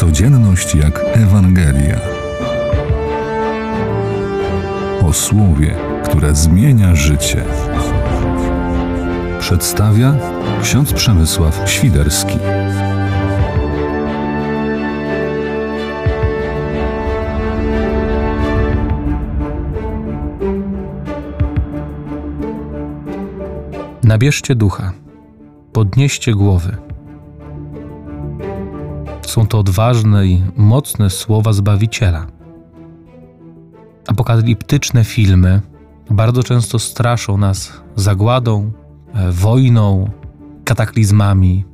Codzienność jak Ewangelia. O słowie, które zmienia życie. Przedstawia ksiądz Przemysław Świderski. Nabierzcie ducha, podnieście głowy. Są to odważne i mocne słowa Zbawiciela. Apokaliptyczne filmy bardzo często straszą nas zagładą, e, wojną, kataklizmami.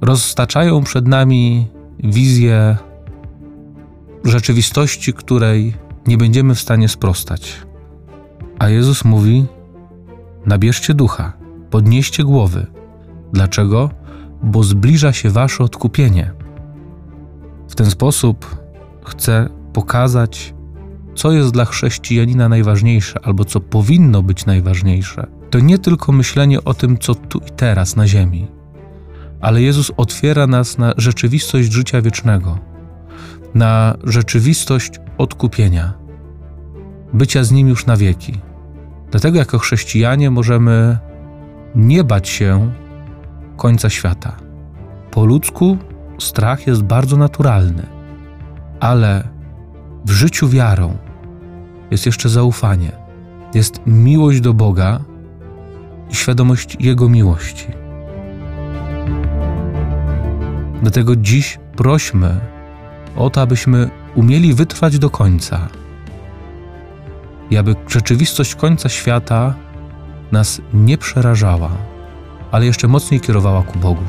Roztaczają przed nami wizję rzeczywistości, której nie będziemy w stanie sprostać. A Jezus mówi: Nabierzcie ducha, podnieście głowy. Dlaczego? Bo zbliża się wasze odkupienie. W ten sposób chcę pokazać, co jest dla chrześcijanina najważniejsze, albo co powinno być najważniejsze. To nie tylko myślenie o tym, co tu i teraz na ziemi, ale Jezus otwiera nas na rzeczywistość życia wiecznego, na rzeczywistość odkupienia, bycia z Nim już na wieki. Dlatego, jako chrześcijanie, możemy nie bać się końca świata. Po ludzku strach jest bardzo naturalny, ale w życiu wiarą jest jeszcze zaufanie, jest miłość do Boga i świadomość Jego miłości. Dlatego dziś prośmy o to, abyśmy umieli wytrwać do końca i aby rzeczywistość końca świata nas nie przerażała, ale jeszcze mocniej kierowała ku Bogu.